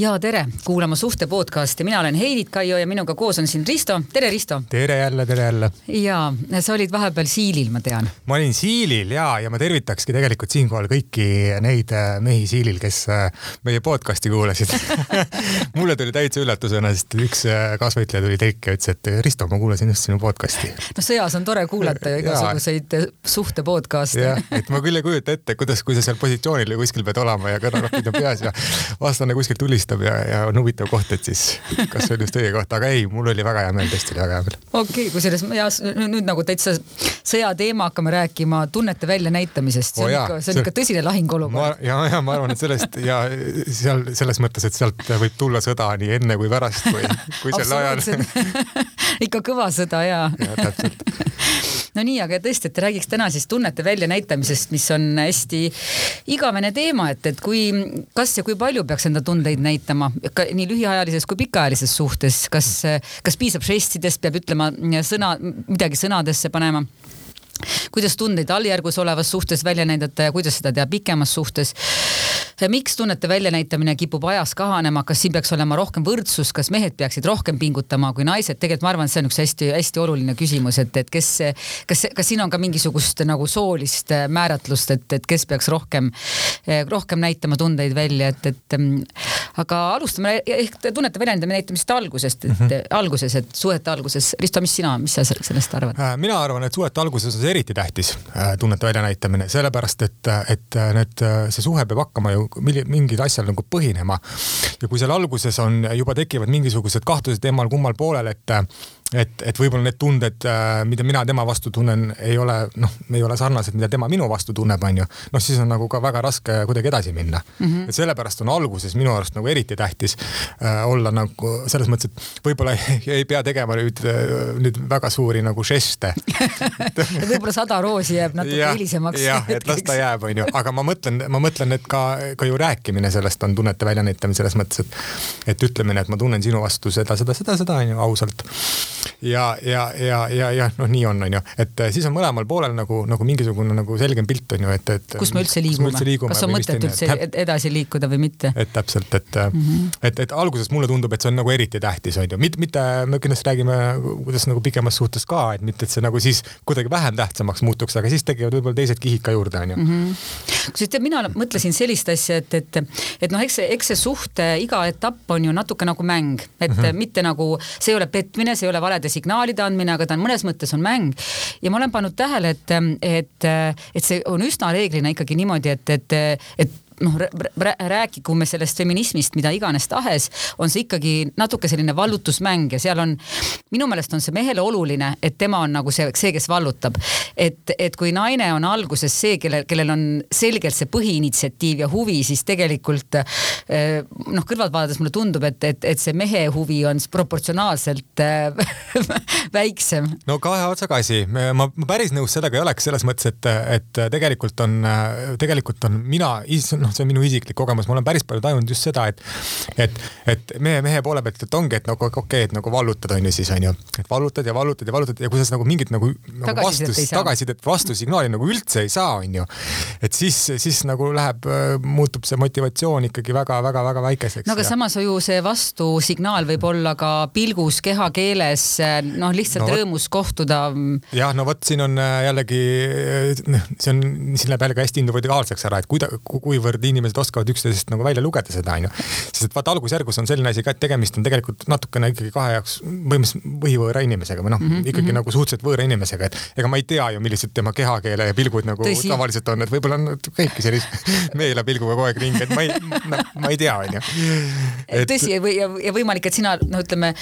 ja tere kuulama Suhte podcasti, mina olen Heidit Kaio ja minuga koos on siin Risto. tere, Risto. tere jälle, tere jälle. ja sa olid vahepeal Siilil, ma tean. ma olin Siilil ja, ja ma tervitakski tegelikult siinkohal kõiki neid äh, mehi Siilil, kes äh, meie podcasti kuulasid mulle tuli täitsa üllatusena, sest üks äh, kaasvõitleja tuli telki ja ütles, et Risto, ma kuulasin just sinu podcasti. no sõjas on tore kuulata ju igasuguseid suhte podcast'e. jah, et ma küll ei kujuta ette, kuidas, kui sa seal positsioonil kuskil pead olema ja kõrvaklapid on peas ja vastane kuskilt tulistab huvitab ja, ja on huvitav koht, et siis kas see on just õige koht, aga ei, mul oli väga hea meel, tõesti oli väga hea meel. okei okay,, kusjuures ja nüüd nagu täitsa sõjateema hakkame rääkima tunnete väljanäitamisest, see on oh, jaa, ikka, see on ikka tõsine lahinguolukord. ja, ja ma arvan, et sellest ja seal selles mõttes, et sealt võib tulla sõda nii enne kui pärast, kui, kui sel ajal ikka kõva sõda ja. ja täpselt no nii, aga tõesti, et räägiks täna siis tunnete väljanäitamisest, mis on hästi igavene teema, et, et kui, kas ja kui palju peaks enda tundeid näitama ka nii lühiajalises kui pikaajalises suhtes, kas, kas piisab žestidest, peab ütlema sõna, midagi sõnadesse panema. Kuidas tundeid alljärgus olevas suhtes välja näidata ja kuidas seda teha pikemas suhtes miks tunnete väljanäitamine kipub ajas kahanema, kas siin peaks olema rohkem võrdsus, kas mehed peaksid rohkem pingutama kui naised, tegelikult ma arvan, et see on üks hästi-hästi oluline küsimus, et, et kes, kas, kas siin on ka mingisugust nagu soolist äh, määratlust, et, et kes peaks rohkem, äh, rohkem näitama tundeid välja, et, et mm, aga alustame ehk tunnete väljanäitamist algusest, et mm -hmm. alguses, et suhete alguses. Risto, mis sina, mis sa sellest arvad? Mina arvan, et suhete alguses on see eriti tähtis, tunnete väljanäitamine, sellepärast et, et need, see suhe peab hakkama ju mingil asjal nagu põhinema. ja kui seal alguses on, juba tekivad mingisugused kahtlused emmal-kummal poolel, et et, et võib-olla need tunded, äh, mida mina tema vastu tunnen, ei ole noh, ei ole sarnased, mida tema minu vastu tunneb, onju. noh, siis on nagu ka väga raske kuidagi edasi minna mm. -hmm. et sellepärast on alguses minu arust nagu eriti tähtis äh, olla nagu selles mõttes, et võib-olla ei, ei pea tegema nüüd, äh, nüüd väga suuri nagu žeste võib-olla sada roosi jääb natuke hilisemaks. jah, et las ta jääb, onju, aga ma mõtlen, ma mõtlen, et ka, ka ju rääkimine sellest on tunnete väljanäitamine selles mõttes, et, et ütlemine, et ma tunnen sinu vastu seda, seda, seda, seda onju ausalt ja, ja, ja, ja, ja noh, nii on, on ju, et eh, siis on mõlemal poolel nagu, nagu mingisugune nagu selgem pilt on ju, et, et. kus me üldse liigume, kas on mõtet üldse edasi liikuda või mitte? et täpselt, et mm, -hmm. et, et alguses mulle tundub, et see on nagu eriti tähtis, on ju, mitte, mitte me kindlasti räägime, kuidas nagu pikemas suhtes ka, et mitte, et see nagu siis kuidagi vähem tähtsamaks muutuks, aga siis tekivad võib-olla teised kihid ka juurde, on ju. Mhm. Kusjuures tead, mina mõtlesin sellist asja, et, et, et noh, eks see, eks see suhte iga etapp on ju natuke nagu mäng, et mm -hmm. mitte nagu, see ei ole petmine, see ei ole valede signaalide andmine, aga ta on mõnes mõttes on mäng. ja ma olen pannud tähele, et, et, et see on üsna reeglina ikkagi niimoodi, et, et, et noh, rääkigu me sellest feminismist, mida iganes tahes, on see ikkagi natuke selline vallutusmäng ja seal on, minu meelest on see mehele oluline, et tema on nagu see, see, kes vallutab. et, et kui naine on alguses see, kellel, kellel on selgelt see põhiinitsiatiiv ja huvi, siis tegelikult eh, noh, kõrvalt vaadates mulle tundub, et, et, et see mehe huvi on proportsionaalselt eh, väiksem. no kahe otsaga asi, ma, ma päris nõus sellega ei oleks, selles mõttes, et, et tegelikult on, tegelikult on mina, noh, noh, see on minu isiklik kogemus, ma olen päris palju tajunud just seda, et, et, et mehe, mehe poole pealt, et ongi, et nagu okei okay,, et nagu vallutad on ju siis on ju, et vallutad ja vallutad ja vallutad ja kui sa nagu mingit nagu, nagu vastus, tagasisidet, vastusignaali nagu üldse ei saa, on ju. et siis, siis nagu läheb, muutub see motivatsioon ikkagi väga-väga-väga väikeseks. no aga ja... samas ju see vastusignaal võib olla ka pilgus, kehakeeles, noh, lihtsalt no, rõõmus kohtuda. jah, no vot, siin on äh, jällegi, noh, see on, siin läheb jällegi hästi individuaalseks ära, et kuida-, kuivõrd kuivõrd inimesed oskavad üksteisest nagu välja lugeda seda, onju. sest et vaata algusjärgus on selline asi ka, et tegemist on tegelikult natukene ikkagi kahe jaoks põhimõtteliselt põhivõõra inimesega või noh mm -hmm., ikkagi -hmm. nagu suhteliselt võõra inimesega, et ega ma ei tea ju, millised tema kehakeele ja pilgud nagu Tõsi. tavaliselt on, et võib-olla on käibki sellise meelapilguga kogu aeg ringi, et ma ei no,, ma ei tea, onju. tõsi, või ja, võimalik, et sina no ütleme,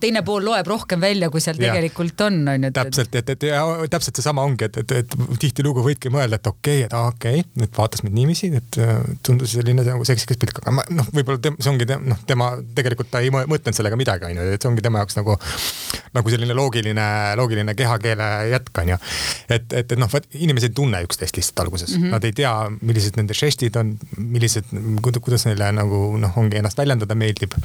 teine pool loeb rohkem välja, kui seal ja. tegelikult on, onju. täpselt, et, et ja täpselt seesama ongi, et, et, et tihtilugu võidki mõelda, et okei okay,, et okei okay,, et vaatas mind niiviisi, et tundus selline nagu seksikas pilt, aga ma noh, võib-olla tem, see ongi te, noh, tema tegelikult ta ei mõtelnud sellega midagi, onju, et see ongi tema jaoks nagu, nagu selline loogiline, loogiline kehakeele jätk onju. et, et, et noh, inimesed ei tunne üksteist lihtsalt alguses mm, -hmm. nad ei tea, millised nende žestid on, millised, kuidas neile nagu noh, ongi ennast väljendada meeldib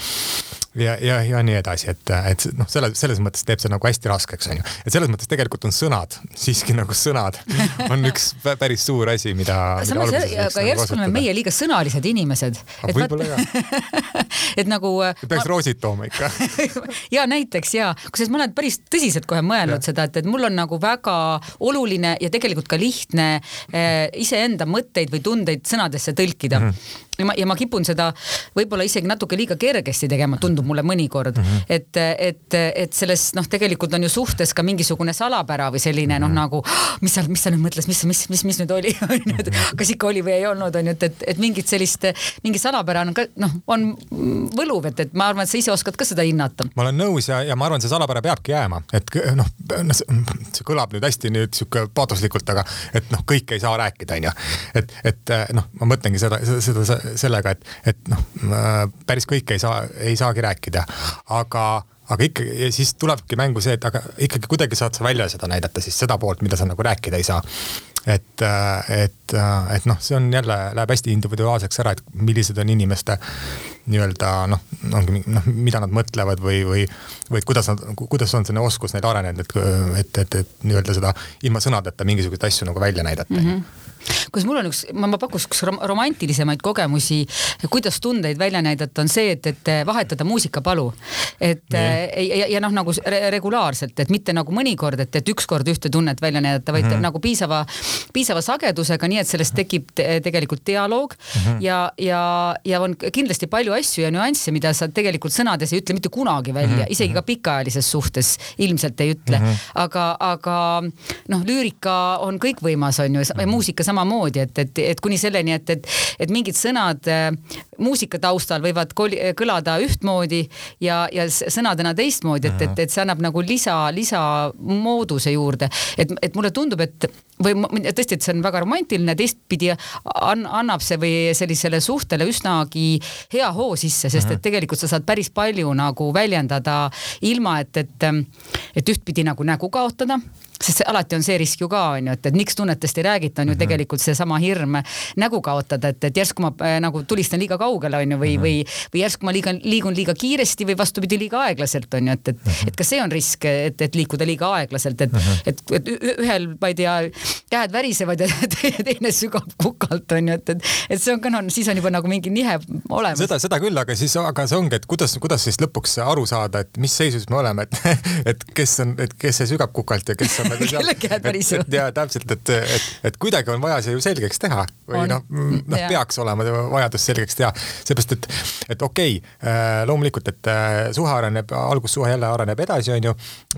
ja, ja, ja nii edasi, et, et noh, selle, selles mõttes teeb see nagu hästi raskeks, onju. et selles mõttes tegelikult on sõnad, siiski nagu sõnad on üks päris suur asi, mida. samas, aga nagu järsku oleme meie liiga sõnalised inimesed. võib-olla ka. et nagu. peaks ma... roosid tooma ikka ja näiteks ja, kusjuures ma olen päris tõsiselt kohe mõelnud ja. seda, et, et mul on nagu väga oluline ja tegelikult ka lihtne eh, iseenda mõtteid või tundeid sõnadesse tõlkida mm. -hmm ja ma, ja ma kipun seda võib-olla isegi natuke liiga kergesti tegema, tundub mulle mõnikord mm, -hmm. et, et, et selles noh, tegelikult on ju suhtes ka mingisugune salapära või selline noh, mhm. nagu mis sa, mis sa nüüd mõtles, mis, mis, mis, mis nüüd oli, onju, et kas ikka oli või ei olnud, onju, et, et, et mingit sellist, mingi salapära on ka noh, on võluv, et, et ma arvan, et sa ise oskad ka seda hinnata. ma olen nõus ja, ja ma arvan, see salapära peabki jääma, et noh, see kõlab nüüd hästi nüüd sihuke paatoslikult, aga et noh, kõike ei saa rääkida, onju. et, et noh, ma mõtlengi seda, seda, seda sellega, et, et noh, päris kõike ei saa, ei saagi rääkida, aga aga ikkagi ja siis tulebki mängu see, et aga ikkagi kuidagi saad sa välja seda näidata siis seda poolt, mida sa nagu rääkida ei saa. et, et, et noh, see on jälle, läheb hästi individuaalseks ära, et millised on inimeste nii-öelda noh, ongi noh, mida nad mõtlevad või, või, või kuidas nad, kuidas on selline oskus neil arenenud, et, et, et, et nii-öelda seda ilma sõnadeta mingisuguseid asju nagu välja näidata mm. -hmm kus mul on üks, ma, ma pakuks üks romantilisemaid kogemusi, kuidas tundeid välja näidata, on see, et, et vahetada muusikapalu. et nee. ja, ja noh, nagu regulaarselt, et mitte nagu mõnikord, et, et ükskord ühte tunnet välja näidata, vaid mm -hmm. nagu piisava, piisava sagedusega, nii et sellest tekib te, tegelikult dialoog mm -hmm. ja, ja, ja on kindlasti palju asju ja nüansse, mida sa tegelikult sõnades ei ütle mitte kunagi välja mm, -hmm. isegi ka pikaajalises suhtes ilmselt ei ütle mm. -hmm. aga, aga noh, lüürika on kõikvõimas, on ju, ja muusika samamoodi, et, et, et kuni selleni, et, et, et mingid sõnad äh, muusika taustal võivad kõlada ühtmoodi ja, ja sõnadena teistmoodi, et, et, et see annab nagu lisa, lisamooduse juurde. et, et mulle tundub, et või tõesti, et see on väga romantiline, teistpidi an, annab see või sellisele suhtele üsnagi hea hoo sisse, sest et tegelikult sa saad päris palju nagu väljendada ilma, et, et, et ühtpidi nagu nägu kaotada sest see alati on see risk ju ka on ju, et, et miks tunnetest ei räägita, on ju mm -hmm. tegelikult seesama hirm nägu kaotada, et, et järsku ma äh, nagu tulistan liiga kaugele on ju, või mm, -hmm. või, või järsku ma liiga, liigun liiga kiiresti või vastupidi, liiga aeglaselt on ju, et, et mm, -hmm. et ka see on risk, et, et liikuda liiga aeglaselt, et mm, -hmm. et, et ühel, ma ei tea, käed värisevad ja teine sügab kukalt on ju, et, et, et see on ka noh, siis on juba nagu mingi nihe olemas. seda, seda küll, aga siis, aga see ongi, et kuidas, kuidas siis lõpuks aru saada, et mis seisus me oleme, et, et kes on, et kes see sügab kukalt ja kes on nagu kelle käed värisevad. ja täpselt, et, et, et kuidagi on vaja see ju selgeks teha või noh, noh peaks olema vajadus selgeks teha, seepärast et, et okei okay,, äh, loomulikult, et äh, suhe areneb, algussuhe jälle areneb edasi, onju.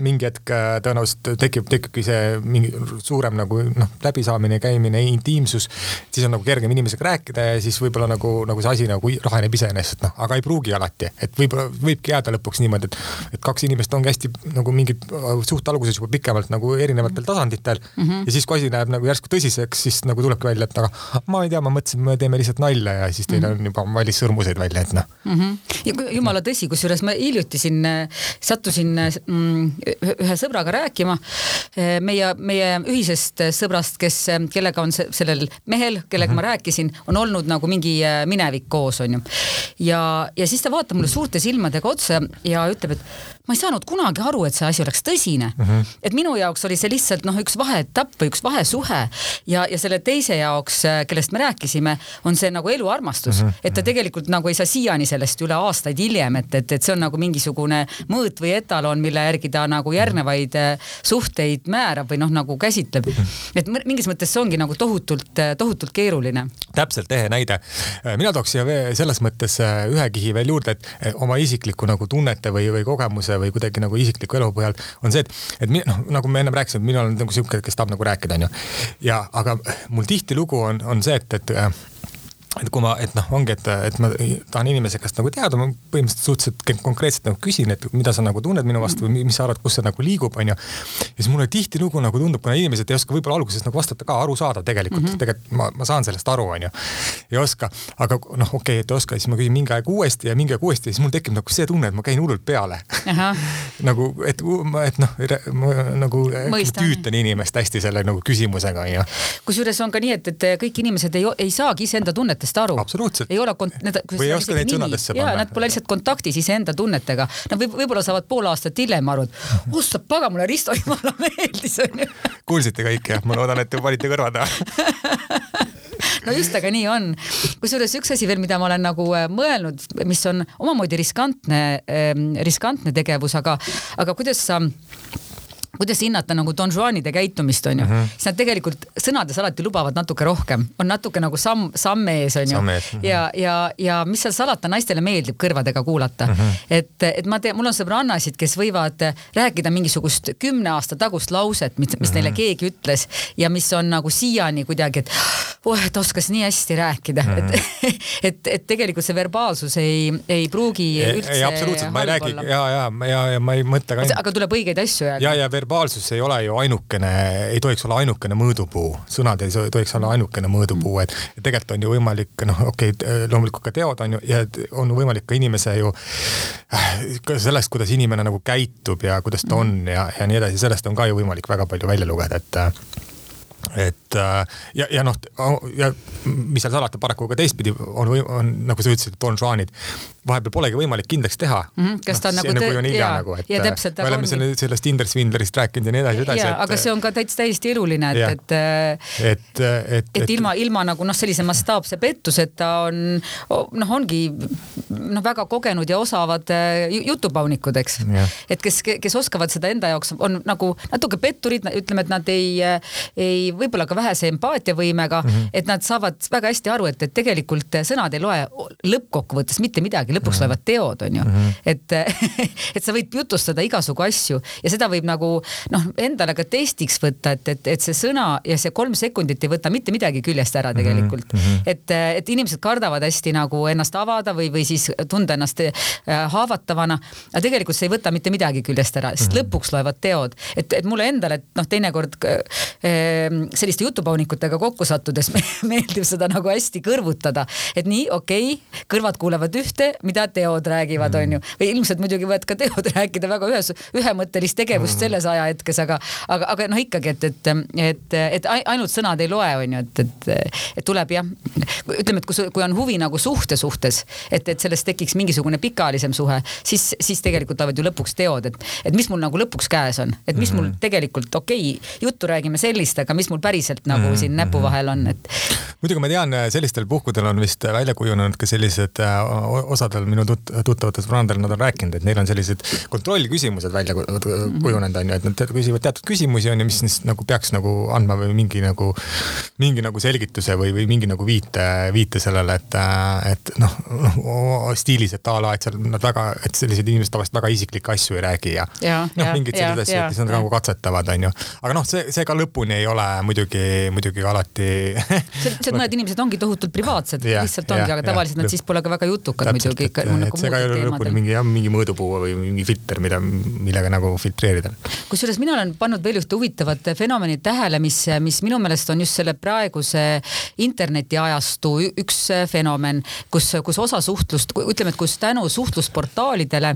mingi hetk äh, tõenäoliselt tekib, tekibki see mingi suurem nagu noh, läbisaamine, käimine, intiimsus. siis on nagu kergem inimesega rääkida ja siis võib-olla nagu, nagu see asi nagu laheneb iseenesest, noh, aga ei pruugi alati, et võib-olla võibki jääda lõpuks niimoodi, et, et kaks inimest ongi hästi nagu mingid suht alguses juba pikemalt nagu erinevatel tasanditel mm. -hmm. ja siis, kui asi läheb nagu järsku tõsiseks, siis nagu tulebki välja, et aga ma ei tea, ma mõtlesin, me teeme lihtsalt nalja ja siis teil mm -hmm. on juba valmis sõrmuseid välja, et noh mm. -hmm. jumala tõsi, kusjuures ma hiljuti siin sattusin mm, ühe sõbraga rääkima meie, meie ühisest sõbrast, kes, kellega on sellel mehel, kellega mm -hmm. ma rääkisin, on olnud nagu mingi minevik koos, onju. Ja, ja siis ta vaatab mulle suurte silmadega otsa ja ütleb, et ma ei saanud kunagi aru, et see asi oleks tõsine mm. -hmm. et minu jaoks oli see lihtsalt noh, üks vaheetapp või üks vahesuhe ja, ja selle teise jaoks, äh, kellest me rääkisime, on see nagu eluarmastus mm, -hmm. et ta tegelikult nagu ei saa siiani sellest üle aastaid hiljem, et, et, et see on nagu mingisugune mõõt või etalon, mille järgi ta nagu järgnevaid äh, suhteid määrab või noh, nagu käsitleb. et mingis mõttes see ongi nagu tohutult, äh, tohutult keeruline. täpselt ehe näide. mina tooks siia selles mõttes ühe kihi veel juurde, et oma isiklikku nagu tunnete või, või kogemuse või kuidagi nagu isikliku elu põhjal on see, et, et noh, nagu me ennem rääkisime, mina olen nagu sihuke, kes tahab nagu rääkida, onju. ja, aga mul tihtilugu on, on see, et, et et kui ma, et noh, ongi, et, et ma tahan inimese käest nagu teada, ma põhimõtteliselt suhteliselt konkreetselt nagu küsin, et mida sa nagu tunned minu vastu või mis sa arvad, kus see nagu liigub, onju. ja siis mulle tihtilugu nagu tundub, kuna inimesed ei oska võib-olla alguses nagu vastata ka arusaadav tegelikult mm, -hmm. tegelikult ma, ma saan sellest aru, onju. ei oska, aga noh, okei okay,, et ei oska, siis ma küsin mingi aeg uuesti ja mingi aeg uuesti ja siis mul tekib nagu see tunne, et ma käin hullult peale nagu, et, et noh, ma nagu Mõistan. tüütan inimest hästi selle nagu küsimusega, onju. kusjuures on ka nii, et, et kõik inimesed ei, ei saagi iseenda tunnetest tunnetest aru. ei ole kont-, need. või ei oska neid sõnadesse panna. Nad pole lihtsalt kontaktis iseenda tunnetega. Nad võib, võib-olla saavad pool aastat hiljem aru, et oh sa pagan, mulle Risto jumala meeldis onju. kuulsite kõik jah, ma loodan, et te panite kõrvad taha no just, aga nii on. kusjuures üks asi veel, mida ma olen nagu äh, mõelnud, mis on omamoodi riskantne, ähm, riskantne tegevus, aga, aga kuidas sa kuidas hinnata nagu Don Juanide käitumist, onju mm, -hmm. siis nad tegelikult sõnades alati lubavad natuke rohkem, on natuke nagu samm, samm ees, onju. -hmm. ja, ja, ja mis seal salata, naistele meeldib kõrvadega kuulata mm. -hmm. et, et ma tean, mul on sõbrannasid, kes võivad rääkida mingisugust kümne aasta tagust lauset, mis, mis mm -hmm. neile keegi ütles ja mis on nagu siiani kuidagi, et oh, et oskas nii hästi rääkida mm, -hmm. et, et, et tegelikult see verbaalsus ei, ei pruugi üldse. ei, absoluutselt, ma ei räägi ja, ja, ja, ja ma ei mõtle ka. aga tuleb õigeid asju öelda. ja, ja verbaalsus ei ole ju ainukene, ei tohiks olla ainukene mõõdupuu, sõnad ei tohiks olla ainukene mõõdupuu, et tegelikult on ju võimalik, noh, okei okay,, loomulikult ka teod on ju ja on võimalik ka inimese ju ka sellest, kuidas inimene nagu käitub ja kuidas ta on ja, ja nii edasi, sellest on ka ju võimalik väga palju välja lugeda, et et ja, ja noh, ja mis seal salata, paraku ka teistpidi on, on nagu sa ütlesid, Don Juanid vahepeal polegi võimalik kindlaks teha mm. -hmm. kas ta no, nagu, nagu on hilja nagu, et ja täpselt, me oleme selle, sellest Tinder Swindlerist rääkinud ja nii edasi, edasi. aga see on ka täitsa täiesti eluline, et, et, et, et, et, et ilma, ilma nagu noh, sellise mastaapse pettuseta on noh, ongi noh, väga kogenud ja osavad äh, jutupaunikud, eks. et kes, kes oskavad seda enda jaoks, on nagu natuke petturid, ütleme, et nad ei, ei võib-olla ka vähese empaatiavõimega mm, -hmm. et nad saavad väga hästi aru, et, et tegelikult sõnad ei loe lõppkokkuvõttes mitte midagi lõpuks loevad teod, on ju mm. -hmm. et, et sa võid jutustada igasugu asju ja seda võib nagu noh, endale ka testiks võtta, et, et, et see sõna ja see kolm sekundit ei võta mitte midagi küljest ära tegelikult mm. -hmm. et, et inimesed kardavad hästi nagu ennast avada või, või siis tunda ennast äh, haavatavana. aga tegelikult see ei võta mitte midagi küljest ära, sest mm -hmm. lõpuks loevad teod. et, et mulle endale, et noh, teinekord äh, selliste jutupaunikutega kokku sattudes meeldib seda nagu hästi kõrvutada, et nii, okei okay,, kõrvad kuulevad ühte, mida teod räägivad mm., onju. või ilmselt muidugi võivad ka teod rääkida väga ühes, ühemõttelist tegevust mm. selles ajahetkes, aga, aga, aga noh, ikkagi, et, et, et, et ainult sõnad ei loe, onju, et, et, et tuleb jah, ütleme, et kui, kui on huvi nagu suhte suhtes, et, et sellest tekiks mingisugune pikaajalisem suhe, siis, siis tegelikult tulevad ju lõpuks teod, et, et mis mul nagu lõpuks käes on, et mis mul mm. tegelikult okei okay,, juttu räägime sellist, aga mis mul päriselt nagu mm. siin näpu vahel on, et. muidugi ma tean, sellistel puhkudes on vist välja kujunenud ka sellised äh, osad paljudel minu tut-, tuttavatel sõpradel nad on rääkinud, et neil on sellised kontrollküsimused välja kujunenud, on ju, et nad küsivad teatud küsimusi, on ju, mis siis nagu peaks nagu andma või mingi nagu, mingi nagu selgituse või, või mingi nagu viite, viite sellele, et, et noh, noh stiilis, et a la, et seal nad väga, et sellised inimesed tavaliselt väga isiklikke asju ei räägi ja, ja noh, mingeid selliseid asju, et siis nad nagu katsetavad, on ju. aga noh, see, see ka lõpuni ei ole muidugi, muidugi alati see, mõned inimesed ongi tohutult privaatsed, lihtsalt ongi, aga tavaliselt nad siis pole ka väga jutukad muidugi ikka et, nagu see ka ei ole lõpuni mingi jah, mingi mõõdupuu või mingi filter, mida, millega nagu filtreerida. kusjuures mina olen pannud veel ühte huvitavat fenomeni tähele, mis, mis minu meelest on just selle praeguse internetiajastu üks fenomen, kus, kus osa suhtlust, ütleme, et kus tänu suhtlusportaalidele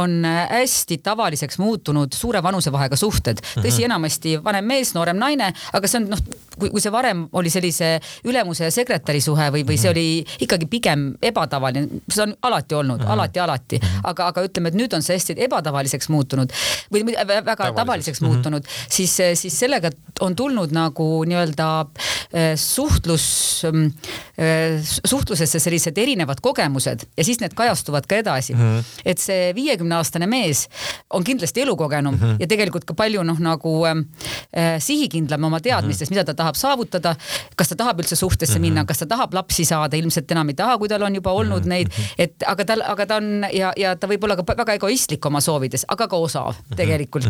on hästi tavaliseks muutunud suure vanusevahega suhted. tõsi mm, -hmm. enamasti vanem mees, noorem naine, aga see on noh, kui, kui see varem oli sellise ülemuse ja sekretäri suhe või, või see mhm. oli ikkagi pigem ebatavaline, see on alati olnud mm, -hmm. alati, alati -hmm. aga, aga ütleme, et nüüd on see hästi ebatavaliseks muutunud või väga tavaliseks, tavaliseks mm -hmm. muutunud, siis, siis sellega on tulnud nagu nii-öelda eh, suhtlus, mm, eh, suhtlusesse sellised erinevad kogemused ja siis need kajastuvad ka edasi mm. -hmm. et see viiekümne aastane mees on kindlasti elukogenum mm -hmm. ja tegelikult ka palju noh, nagu äh, sihikindlam oma teadmistes mida ta tahab saavutada. kas ta tahab üldse suhtesse minna, kas ta tahab lapsi saada, ilmselt enam ei taha, kui tal on juba olnud -hmm. neid, et aga tal, aga ta on ja, ja ta võib olla ka väga egoistlik oma soovides, aga ka osav mhm. tegelikult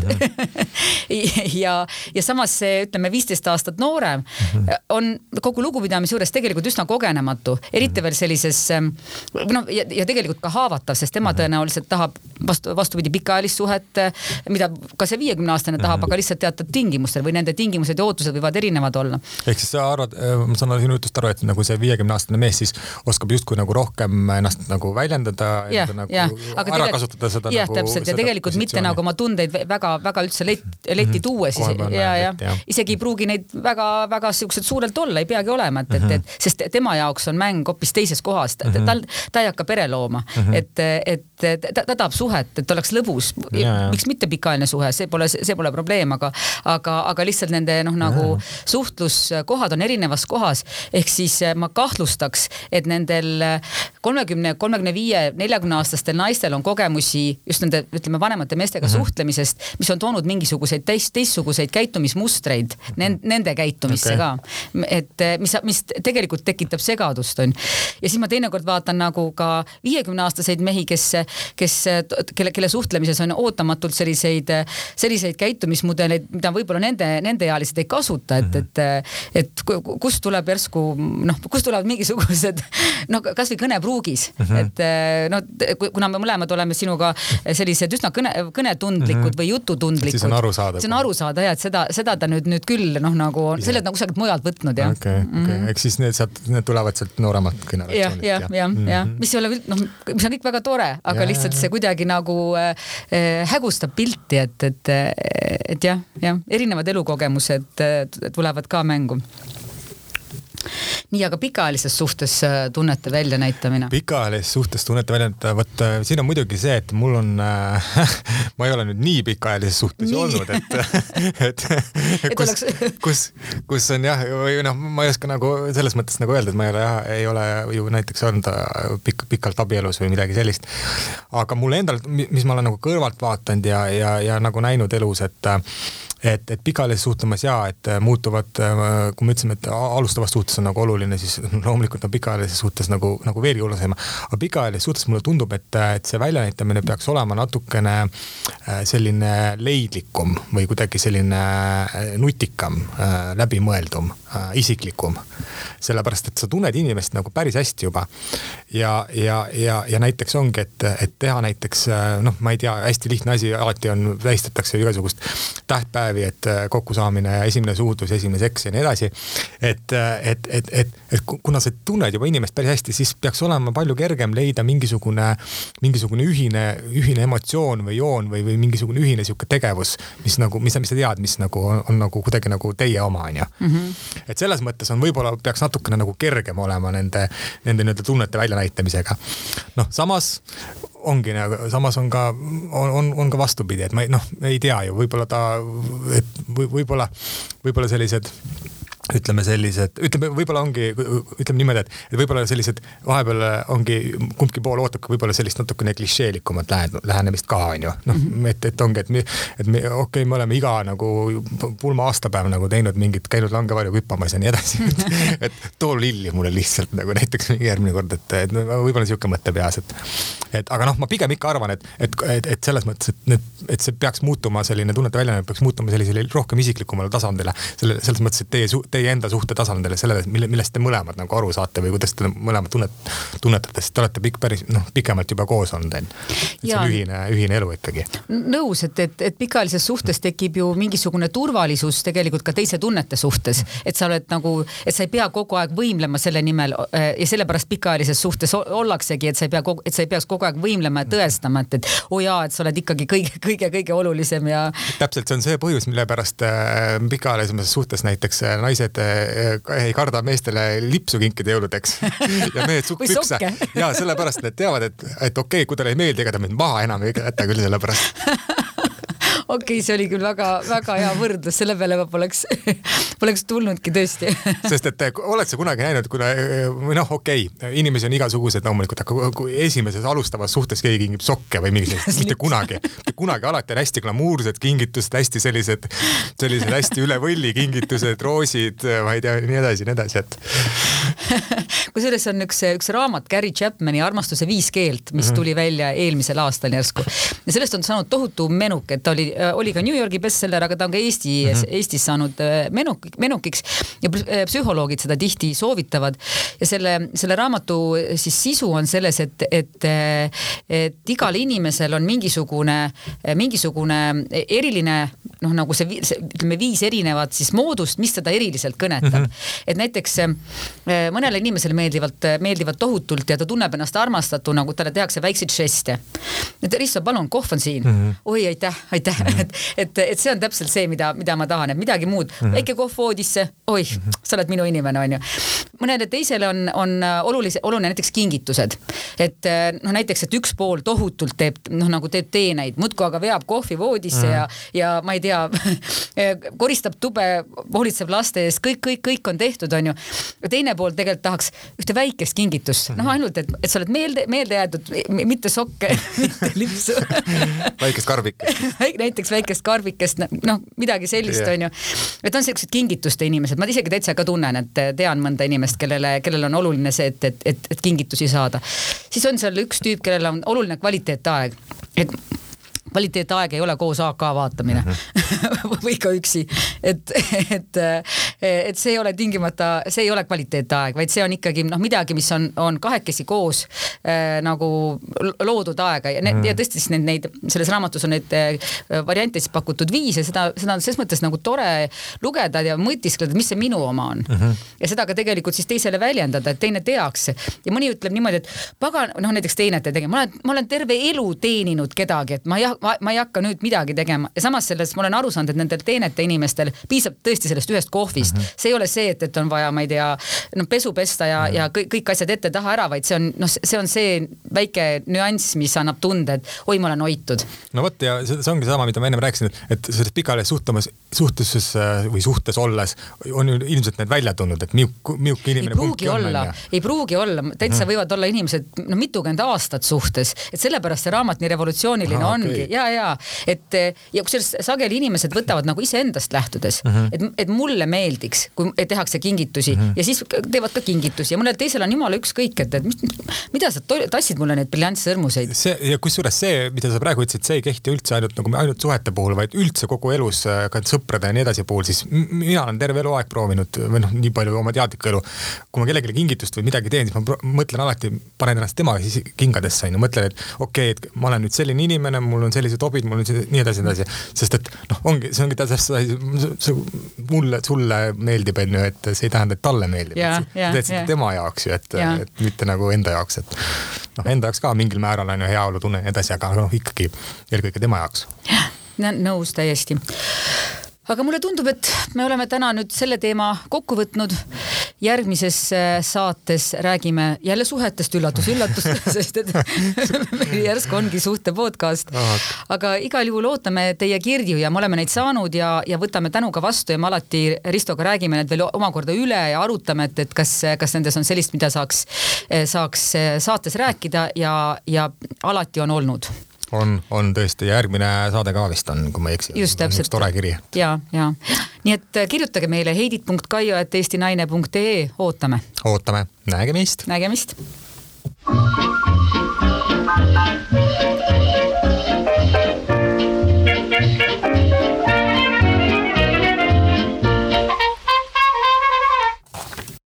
ja, ja samas see, ütleme viisteist aastat noorem on kogu lugupidamise juures tegelikult üsna kogenematu, eriti veel sellises noh ja, ja tegelikult ka haavatav, sest tema mhm. tõenäoliselt tahab vastu, vastupidi pikaajalist suhet, mida ka see viiekümne aastane tahab aga lihtsalt teatud tingimustel või nende tingimused ja ootused võivad erinevad olla. ehk siis sa arvad, ma saan sinu jutust aru, et nagu see viiekümne aastane mees siis oskab justkui nagu rohkem ennast nagu väljendada, nagu ja, ära aga kasutada seda jah, nagu. täpselt ja tegelikult mitte nagu oma tundeid väga-väga üldse letti, letti mhm. tuua siis ja, ja isegi ei pruugi neid väga-väga siuksed suurelt olla, ei peagi olema, et, et, et mhm. sest tema jaoks on mäng hoopis teises kohas, tal, ta ei hakka pere looma, et, et ta, ta tahab suhet, et oleks lõbus. miks mitte pikaajaline suhe, see pole, see pole probleem, aga, aga, aga lihtsalt nende noh, nagu ja. suhtluskohad on erinevas kohas. ehk siis eh, ma kahtlustaks, et nendel kolmekümne, kolmekümne viie, neljakümne aastastel naistel on kogemusi just nende, ütleme, vanemate meestega mm -hmm. suhtlemisest, mis on toonud mingisuguseid teist, teistsuguseid käitumismustreid nende, nende käitumisse okay. ka. et eh, mis, mis tegelikult tekitab segadust, on. ja siis ma teinekord vaatan nagu ka viiekümne aastaseid mehi, kes kes, kelle, kelle suhtlemises on ootamatult selliseid, selliseid käitumismudeleid, mida võib-olla nende, nendeealised ei kasuta, et, et, et kust tuleb järsku noh, kust tulevad mingisugused noh, kasvõi kõnepruugis mm, -hmm. et no kuna me mõlemad oleme sinuga sellised üsna kõne, kõnetundlikud mm -hmm. või jututundlikud. siis on aru saada. siis on aru saada ja et seda, seda ta nüüd, nüüd küll noh, nagu selle nagu kusagilt mujalt võtnud jah. okei okei mm -hmm., eks siis need sealt, need tulevad sealt nooremat generatsioonilt. jah, jah, jah, jah, mhm. mis ei ole noh, mis on kõik väga tore, aga aga lihtsalt see kuidagi nagu äh, hägustab pilti, et, et, et jah, jah, erinevad elukogemused tulevad ka mängu nii, aga pikaajalises suhtes äh, tunnete väljanäitamine? pikaajalises suhtes tunnete väljanäitamine, vot äh, siin on muidugi see, et mul on äh,, ma ei ole nüüd nii pikaajalises suhtes nii. olnud, et, et, et kus, kus, kus on jah, või noh, ma ei oska nagu selles mõttes nagu öelda, et ma ei ole jah, ei ole ju näiteks olnud äh, pikk, pikalt abielus või midagi sellist. aga mulle endal, mis ma olen nagu kõrvalt vaadanud ja, ja, ja nagu näinud elus, et et, et pikaajalises suhtlemas ja et muutuvad, kui me ütlesime, et alustavas suhtes on nagu oluline, siis loomulikult on pikaajalises suhtes nagu, nagu veelgi olulisem. aga pikaajalises suhtes mulle tundub, et, et see väljanäitamine peaks olema natukene äh, selline leidlikum või kuidagi selline nutikam, läbimõeldum, isiklikum. sellepärast, et sa tunned inimest nagu päris hästi juba. Ja, ja, ja, ja näiteks ongi, et, et teha näiteks noh, ma ei tea, hästi lihtne asi alati on, tähistatakse igasugust tähtpäevi päevi, et äh, kokkusaamine, esimene suhtlus, esimene seks ja nii edasi. et, et, et, et, et kuna sa tunned juba inimest päris hästi, siis peaks olema palju kergem leida mingisugune, mingisugune ühine, ühine emotsioon või joon või, või mingisugune ühine sihuke tegevus, mis nagu, mis, mis sa tead, mis nagu on, on nagu kuidagi nagu teie oma, onju. Mhm. et selles mõttes on võib-olla peaks natukene nagu kergem olema nende, nende nii-öelda tunnete väljanäitamisega. Noh, samas ongi nagu, samas on ka, on, on ka vastupidi, et ma ei, noh, ei tea ju, võib-olla ta, et võib-olla, võib-olla sellised ütleme sellised, ütleme, võib-olla ongi, ütleme niimoodi, et, et võib-olla sellised vahepeal ongi, kumbki pool ootabki võib-olla sellist natukene klišeelikumat lähenemist ka onju. noh, mhm. et, et ongi, et me, et me, okei okay,, me oleme iga nagu pulma aastapäev nagu teinud mingit, käinud langevarju hüppamas ja nii edasi et, et too lilli mulle lihtsalt nagu näiteks järgmine kord, et, et võib-olla sihuke mõte peas, et, et aga noh, ma pigem ikka arvan, et, et, et, et selles mõttes, et need, et see peaks muutuma selline tunnete väljanemine peaks muutuma sellisele rohkem isiklikumale tasandile. selle, selles mõttes, et teie teie enda suhte tasandile, sellele, mille, millest te mõlemad nagu aru saate või kuidas te mõlemad tunnet, tunnetate, sest te olete pikk, päris noh, pikemalt juba koos olnud, on ju. et see on ühine, ühine elu ikkagi. nõus, et, et, et pikaajalises suhtes tekib ju mingisugune turvalisus tegelikult ka teise tunnete suhtes, et sa oled nagu, et sa ei pea kogu aeg võimlema selle nimel äh, ja sellepärast pikaajalises suhtes ollaksegi, et sa ei pea, et sa ei peaks kogu aeg võimlema ja tõestama, et, et oo oh jaa, et sa oled ikkagi kõige, kõige, kõige olulisem ja. täpselt, see on see põhjus, mille pärast äh, pikaajalisemas suhtes näiteks äh, naised eh, ei karda meestele lipsu kinkida jõuludeks. Ja mehed pükse. ja sellepärast nad teavad, et, et okei okay,, kui talle ei meeldi, ega ta mind maha enam ei jäta küll selle pärast okei see oli küll väga-väga hea võrdlus, selle peale ma poleks, poleks tulnudki tõesti sest et eh, oled sa kunagi näinud, kuna eh, või noh, okei okay,, inimesi on igasuguseid loomulikult, aga kui esimeses alustavas suhtes keegi kingib sokke või mingisuguseid, mitte kunagi, mitte kunagi, alati on hästi glamuursed kingitused, hästi sellised, sellised hästi üle võlli kingitused, roosid, ma ei tea, nii edasi, nii edasi, et kusjuures on üks, üks raamat Gary Chapmani Armastuse viis keelt, mis mhm. tuli välja eelmisel aastal järsku. ja sellest on saanud tohutu menuk, et ta oli, oli ka New Yorgi bestseller, aga ta on ka Eesti mm, -hmm. Eestis saanud äh, menuk, menukiks ja äh, psühholoogid seda tihti soovitavad. ja selle, selle raamatu siis sisu on selles, et, et, et igal inimesel on mingisugune, mingisugune eriline noh, nagu see, see ütleme viis erinevat siis moodust, mis teda eriliselt kõnetab mm. -hmm. et näiteks äh, mõnele inimesele meeldivad, meeldivad tohutult ja ta tunneb ennast armastatuna, kui talle tehakse väikseid žeste. et Risto, palun, kohv on siin mm. -hmm. oi, aitäh, aitäh mm, -hmm. et, et, et see on täpselt see, mida, mida ma tahan, et midagi muud mm, -hmm. väike kohv voodisse, oi mm, -hmm. sa oled minu inimene, onju. mõnele teisele on, on olulise, oluline näiteks kingitused, et noh, näiteks, et üks pool tohutult teeb noh, nagu teeb teeneid, muudkui aga veab kohvi voodisse mm -hmm. ja, ja ma ei tea koristab tube, hoolitseb laste eest, kõik, kõik, kõik on tehtud, onju. teine pool tegelikult tahaks ühte väikest kingitust, noh ainult, et, et sa oled meelde, meelde jäetud, mitte sokke mitte lipsu väikest karbikest näiteks väikest karbikest, noh midagi sellist yeah. onju. et on siuksed kingituste inimesed, ma isegi täitsa ka tunnen, et tean mõnda inimest, kellele, kellel on oluline see, et, et, et, et kingitusi saada. siis on seal üks tüüp, kellel on oluline kvaliteetaeg et kvaliteetaeg ei ole koos AK vaatamine mm -hmm. või ka üksi. et, et, et see ei ole tingimata, see ei ole kvaliteetaeg, vaid see on ikkagi noh, midagi, mis on, on kahekesi koos äh, nagu loodud aega ja mm, -hmm. ja tõesti siis neid, neid selles raamatus on neid äh, variante siis pakutud viis ja seda, seda on selles mõttes nagu tore lugeda ja mõtiskleda, mis see minu oma on mm. -hmm. ja seda ka tegelikult siis teisele väljendada, et teine teaks ja mõni ütleb niimoodi, et pagan, noh näiteks teenete tegema, ma olen, ma olen terve elu teeninud kedagi, et ma jah, ma, ma ei hakka nüüd midagi tegema ja samas selles ma olen aru saanud, et nendel teenete inimestel piisab tõesti sellest ühest kohvist mm. -hmm. see ei ole see, et, et on vaja, ma ei tea, noh pesu pesta ja mm, -hmm. ja kõik, kõik asjad ette-taha ära, vaid see on noh, see on see väike nüanss, mis annab tunde, et oi, ma olen hoitud. no vot ja see, see ongi sama, mida ma ennem rääkisin, et, et selles pikaajalises suhtlemas, suhtluses äh, või suhtes olles on ju ilmselt need välja tulnud, et miuk, miuk inimene. ei pruugi olla, ei pruugi olla, täitsa mm -hmm. võivad olla inimesed no mitukümmend aastat suhtes, et sellepärast see raamat nii revolutsiooniline Aha, ongi okay. Ja, ja et ja kusjuures sageli inimesed võtavad nagu iseendast lähtudes uh, mhm. -huh. et, et mulle meeldiks, kui tehakse kingitusi uh mhm. -huh. ja siis teevad ka kingitusi ja mõnel teisel on jumala ükskõik, et, et mis, mida sa tassid mulle neid briljantssõrmuseid. see ja kusjuures see, mida sa praegu ütlesid, see ei kehti üldse ainult nagu ainult suhete puhul, vaid üldse kogu elus ka sõprade ja nii edasi puhul, siis mina olen terve eluaeg proovinud või noh, nii palju oma teadlikku elu. kui ma kellelegi kingitust või midagi teen, siis ma mõtlen alati, panen ennast tema kingadesse onju, mõtlen, et okei okay,, et ma olen nüüd selline inimene, mul on sellised hobid, mul on nii edasi, nii edasi, sest et noh, ongi, see ongi täpselt see, mulle, sulle meeldib, onju, et see ei tähenda, et talle meeldib. sa teed seda tema jaoks ju, et, et mitte nagu enda jaoks, et noh, enda jaoks ka mingil määral on ju heaolutunne ja nii edasi, aga noh, ikkagi eelkõige tema jaoks. nõus täiesti aga mulle tundub, et me oleme täna nüüd selle teema kokku võtnud. järgmises äh, saates räägime jälle suhetest, üllatus-üllatus sest et meil järsku ongi suhte podcast. aga igal juhul ootame teie kirju ja me oleme neid saanud ja, ja võtame tänuga vastu ja me alati Ristoga räägime need veel omakorda üle ja arutame, et, et kas, kas nendes on sellist, mida saaks, saaks saates rääkida ja, ja alati on olnud on, on tõesti, järgmine saade ka vist on, kui ma ei eksi. just täpselt. tore kiri. ja, ja nii et äh, kirjutage meile heidit.kaio.eestinaine.ee, ootame. ootame, nägemist. nägemist.